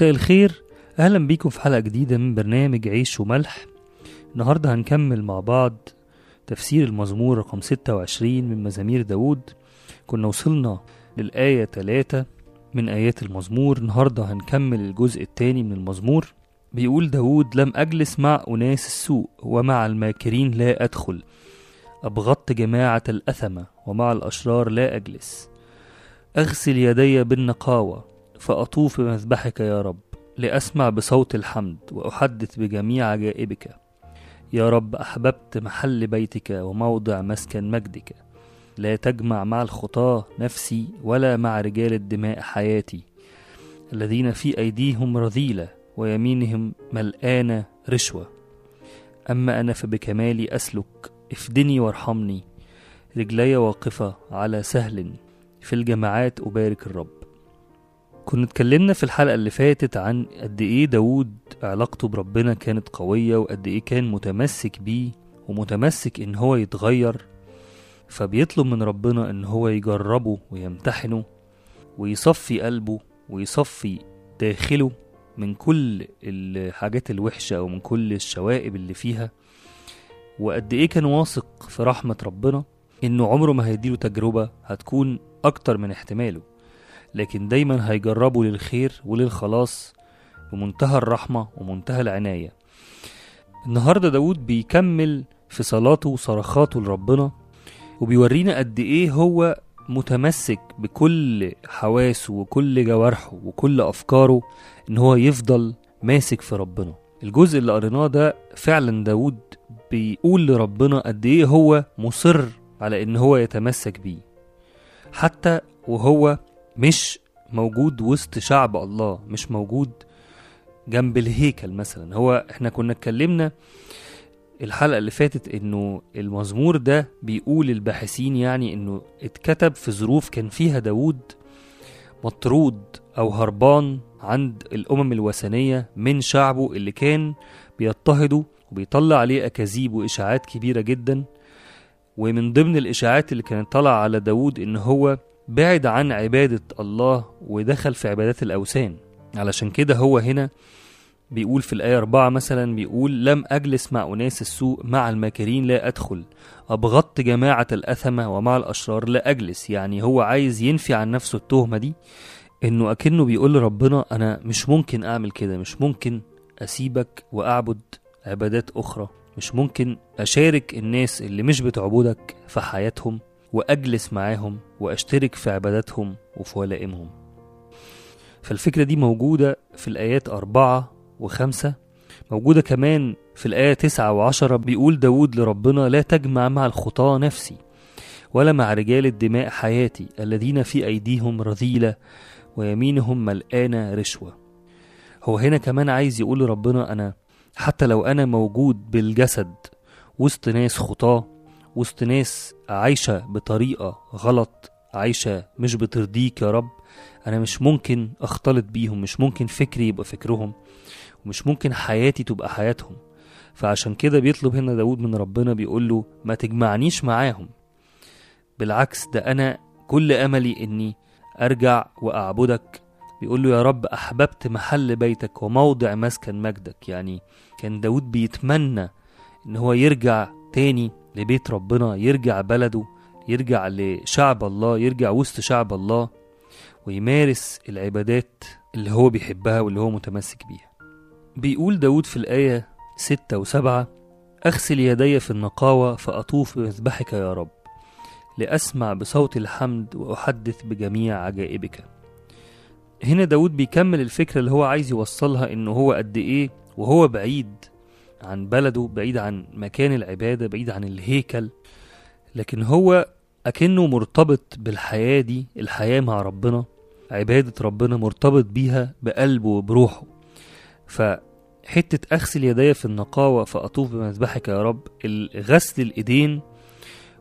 مساء الخير. أهلا بيكم في حلقة جديدة من برنامج عيش وملح. النهاردة هنكمل مع بعض تفسير المزمور رقم 26 من مزامير داود كنا وصلنا للآية 3 من آيات المزمور. النهاردة هنكمل الجزء الثاني من المزمور. بيقول داود لم أجلس مع أناس السوء ومع الماكرين لا أدخل. أبغضت جماعة الأثمة ومع الأشرار لا أجلس. أغسل يدي بالنقاوة فأطوف بمذبحك يا رب لأسمع بصوت الحمد وأحدث بجميع عجائبك. يا رب أحببت محل بيتك وموضع مسكن مجدك. لا تجمع مع الخطاة نفسي ولا مع رجال الدماء حياتي. الذين في أيديهم رذيلة ويمينهم ملآنة رشوة. أما أنا فبكمالي أسلك افدني وارحمني. رجلي واقفة على سهل في الجماعات أبارك الرب. كنا اتكلمنا في الحلقة اللي فاتت عن قد إيه داود علاقته بربنا كانت قوية وقد إيه كان متمسك بيه ومتمسك إن هو يتغير فبيطلب من ربنا إن هو يجربه ويمتحنه ويصفي قلبه ويصفي داخله من كل الحاجات الوحشة أو من كل الشوائب اللي فيها. وقد إيه كان واثق في رحمة ربنا إنه عمره ما هيديله تجربة هتكون أكتر من احتماله. لكن دايما هيجربه للخير وللخلاص بمنتهى الرحمة ومنتهى العناية. النهاردة داود بيكمل في صلاته وصرخاته لربنا وبيورينا قد إيه هو متمسك بكل حواسه وكل جوارحه وكل أفكاره إن هو يفضل ماسك في ربنا. الجزء اللي قريناه ده فعلا داود بيقول لربنا قد إيه هو مصر على إن هو يتمسك بيه. حتى وهو مش موجود وسط شعب الله مش موجود جنب الهيكل مثلا. هو إحنا كنا اتكلمنا الحلقة اللي فاتت إنه المزمور ده بيقول الباحثين يعني إنه اتكتب في ظروف كان فيها داود مطرود أو هربان عند الأمم الوثنية من شعبه اللي كان بيضطهده وبيطلع عليه أكاذيب وإشاعات كبيرة جدا. ومن ضمن الإشاعات اللي كانت طالعة على داود إن هو بعد عن عبادة الله ودخل في عبادات الأوثان. علشان كده هو هنا بيقول في الآية أربعة مثلا بيقول لم أجلس مع أناس السوء مع الماكرين لا أدخل. أبغضت جماعة الأثمة ومع الأشرار لا أجلس. يعني هو عايز ينفي عن نفسه التهمة دي إنه أكنه بيقول لربنا أنا مش ممكن أعمل كده مش ممكن أسيبك وأعبد عبادات أخرى مش ممكن أشارك الناس اللي مش بتعبدك في حياتهم وأجلس معاهم وأشترك في عباداتهم وفي ولائمهم. فالفكرة دي موجودة في الآيات أربعة وخمسة موجودة كمان في الآية تسعة وعشرة. بيقول داود لربنا لا تجمع مع الخطاة نفسي ولا مع رجال الدماء حياتي الذين في أيديهم رذيلة ويمينهم ملآنة رشوة. هو هنا كمان عايز يقول لربنا أنا حتى لو أنا موجود بالجسد وسط ناس خطاة وسط ناس عايشة بطريقة غلط عايشة مش بترضيك يا رب أنا مش ممكن أختلط بيهم مش ممكن فكري يبقى فكرهم ومش ممكن حياتي تبقى حياتهم. فعشان كده بيطلب هنا داود من ربنا بيقول له ما تجمعنيش معاهم. بالعكس ده أنا كل أملي إني أرجع وأعبدك. بيقول له يا رب أحببت محل بيتك وموضع مسكن مجدك. يعني كان داود بيتمنى إن هو يرجع تاني لبيت ربنا يرجع بلده يرجع لشعب الله يرجع وسط شعب الله ويمارس العبادات اللي هو بيحبها واللي هو متمسك بيها. بيقول داود في الآية ستة وسبعة أغسل يدي في النقاوة فأطوف بمذبحك يا رب لأسمع بصوت الحمد وأحدث بجميع عجائبك. هنا داود بيكمل الفكرة اللي هو عايز يوصلها إنه هو قد إيه وهو بعيد عن بلده بعيد عن مكان العبادة بعيد عن الهيكل لكن هو أكنه مرتبط بالحياة دي الحياة مع ربنا عبادة ربنا مرتبط بيها بقلبه وبروحه. فحتة أغسل يدي في النقاوة فأطوف بمذبحك يا رب غسل الإيدين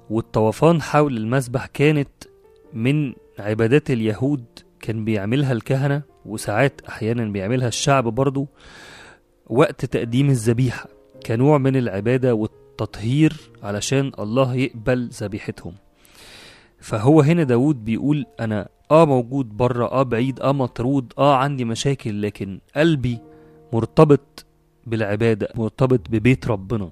والطوفان حول المذبح كانت من عبادات اليهود كان بيعملها الكهنة وساعات أحيانا بيعملها الشعب برضو. وقت تقديم الذبيحة كنوع من العبادة والتطهير علشان الله يقبل ذبيحتهم. فهو هنا داود بيقول أنا آه موجود بره آه بعيد آه مطرود آه عندي مشاكل لكن قلبي مرتبط بالعبادة مرتبط ببيت ربنا.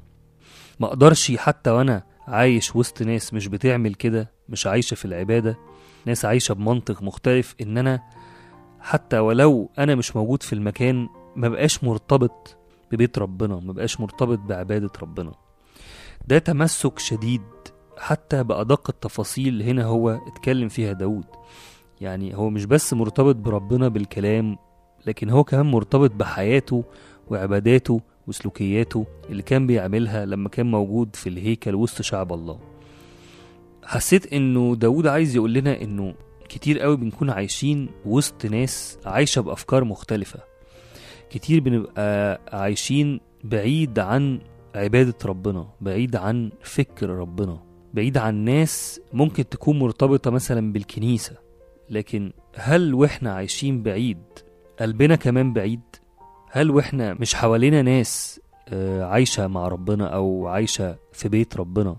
ما أقدرش حتى وأنا عايش وسط ناس مش بتعمل كده مش عايشة في العبادة. ناس عايشة بمنطق مختلف إن أنا حتى ولو أنا مش موجود في المكان ما بقاش مرتبط ببيت ربنا ما بقاش مرتبط بعبادة ربنا. ده تمسك شديد حتى بأدق التفاصيل. هنا هو اتكلم فيها داود. يعني هو مش بس مرتبط بربنا بالكلام لكن هو كمان مرتبط بحياته وعباداته وسلوكياته اللي كان بيعملها لما كان موجود في الهيكل وسط شعب الله. حسيت إنه داود عايز يقول لنا إنه كتير قوي بنكون عايشين وسط ناس عايشة بأفكار مختلفة. كتير بنبقى عايشين بعيد عن عبادة ربنا بعيد عن فكر ربنا بعيد عن ناس ممكن تكون مرتبطة مثلا بالكنيسة. لكن هل وإحنا عايشين بعيد؟ قلبنا كمان بعيد؟ هل وإحنا مش حوالينا ناس آه، عايشة مع ربنا أو عايشة في بيت ربنا؟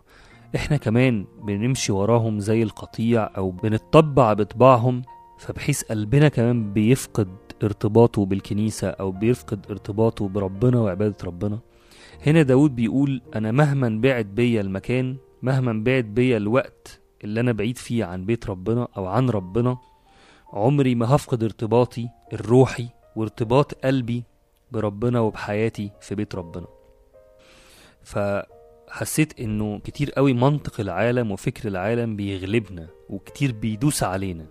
إحنا كمان بنمشي وراهم زي القطيع أو بنتطبع بطباعهم فبحيث قلبنا كمان بيفقد ارتباطه بالكنيسة أو بيفقد ارتباطه بربنا وعبادة ربنا. هنا داود بيقول أنا مهما بعد بيا المكان مهما بعد بيا الوقت اللي أنا بعيد فيه عن بيت ربنا أو عن ربنا عمري ما هفقد ارتباطي الروحي وارتباط قلبي بربنا وبحياتي في بيت ربنا. فحسيت إنه كتير قوي منطق العالم وفكر العالم بيغلبنا وكتير بيدوس علينا.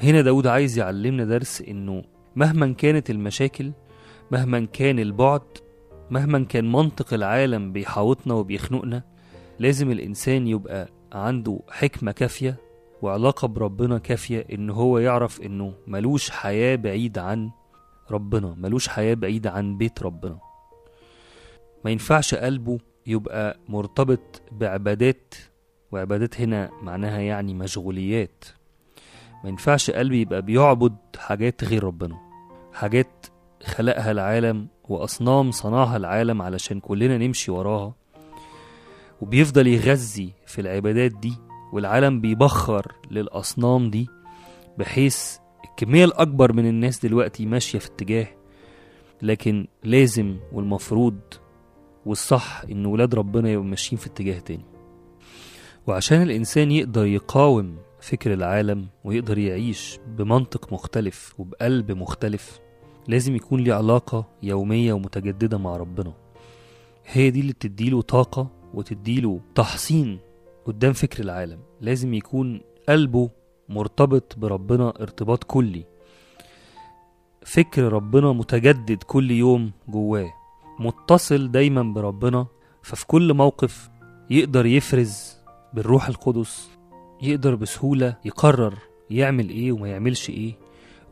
هنا داود عايز يعلمنا درس إنه مهما كانت المشاكل مهما كان البعد مهما كان منطق العالم بيحاوطنا وبيخنقنا لازم الإنسان يبقى عنده حكمة كافية وعلاقة بربنا كافية إن هو يعرف إنه ملوش حياة بعيد عن ربنا ملوش حياة بعيدة عن بيت ربنا. ما ينفعش قلبه يبقى مرتبط بعبادات وعبادات هنا معناها يعني مشغوليات. ما ينفعش قلبي يبقى بيعبد حاجات غير ربنا. حاجات خلقها العالم وأصنام صنعها العالم علشان كلنا نمشي وراها. وبيفضل يغذي في العبادات دي والعالم بيبخر للأصنام دي بحيث الكمية الأكبر من الناس دلوقتي ماشية في اتجاه. لكن لازم والمفروض والصح إن ولاد ربنا يبقوا ماشيين في اتجاه تاني. وعشان الإنسان يقدر يقاوم فكر العالم ويقدر يعيش بمنطق مختلف وبقلب مختلف لازم يكون ليه علاقة يومية ومتجددة مع ربنا. هي دي اللي بتديله طاقة وتديله تحصين قدام فكر العالم. لازم يكون قلبه مرتبط بربنا ارتباط كلي. فكر ربنا متجدد كل يوم جواه. متصل دايما بربنا. ففي كل موقف يقدر يفرز بالروح القدس يقدر بسهولة يقرر يعمل إيه وما يعملش إيه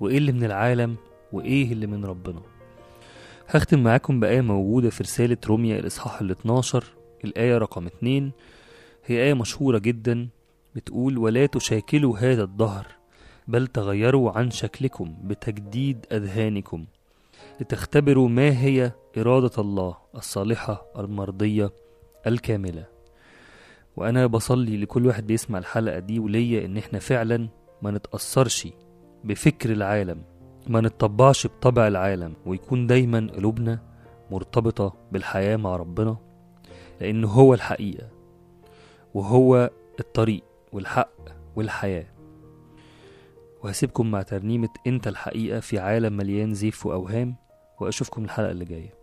وإيه اللي من العالم وإيه اللي من ربنا. هختم معاكم بآية موجودة في رسالة روميا الإصحاح ال 12 الآية رقم 2 هي آية مشهورة جدا بتقول ولا تشاكلوا هذا الدهر بل تغيروا عن شكلكم بتجديد أذهانكم لتختبروا ما هي إرادة الله الصالحة المرضية الكاملة. وأنا بصلي لكل واحد بيسمع الحلقة دي وليا إن إحنا فعلا ما نتأثرش بفكر العالم. ما نتطبعش بطبع العالم ويكون دايما قلوبنا مرتبطة بالحياة مع ربنا لأنه هو الحقيقة وهو الطريق والحق والحياة. وهسيبكم مع ترنيمة إنت الحقيقة في عالم مليان زيف وأوهام وأشوفكم الحلقة اللي جاية.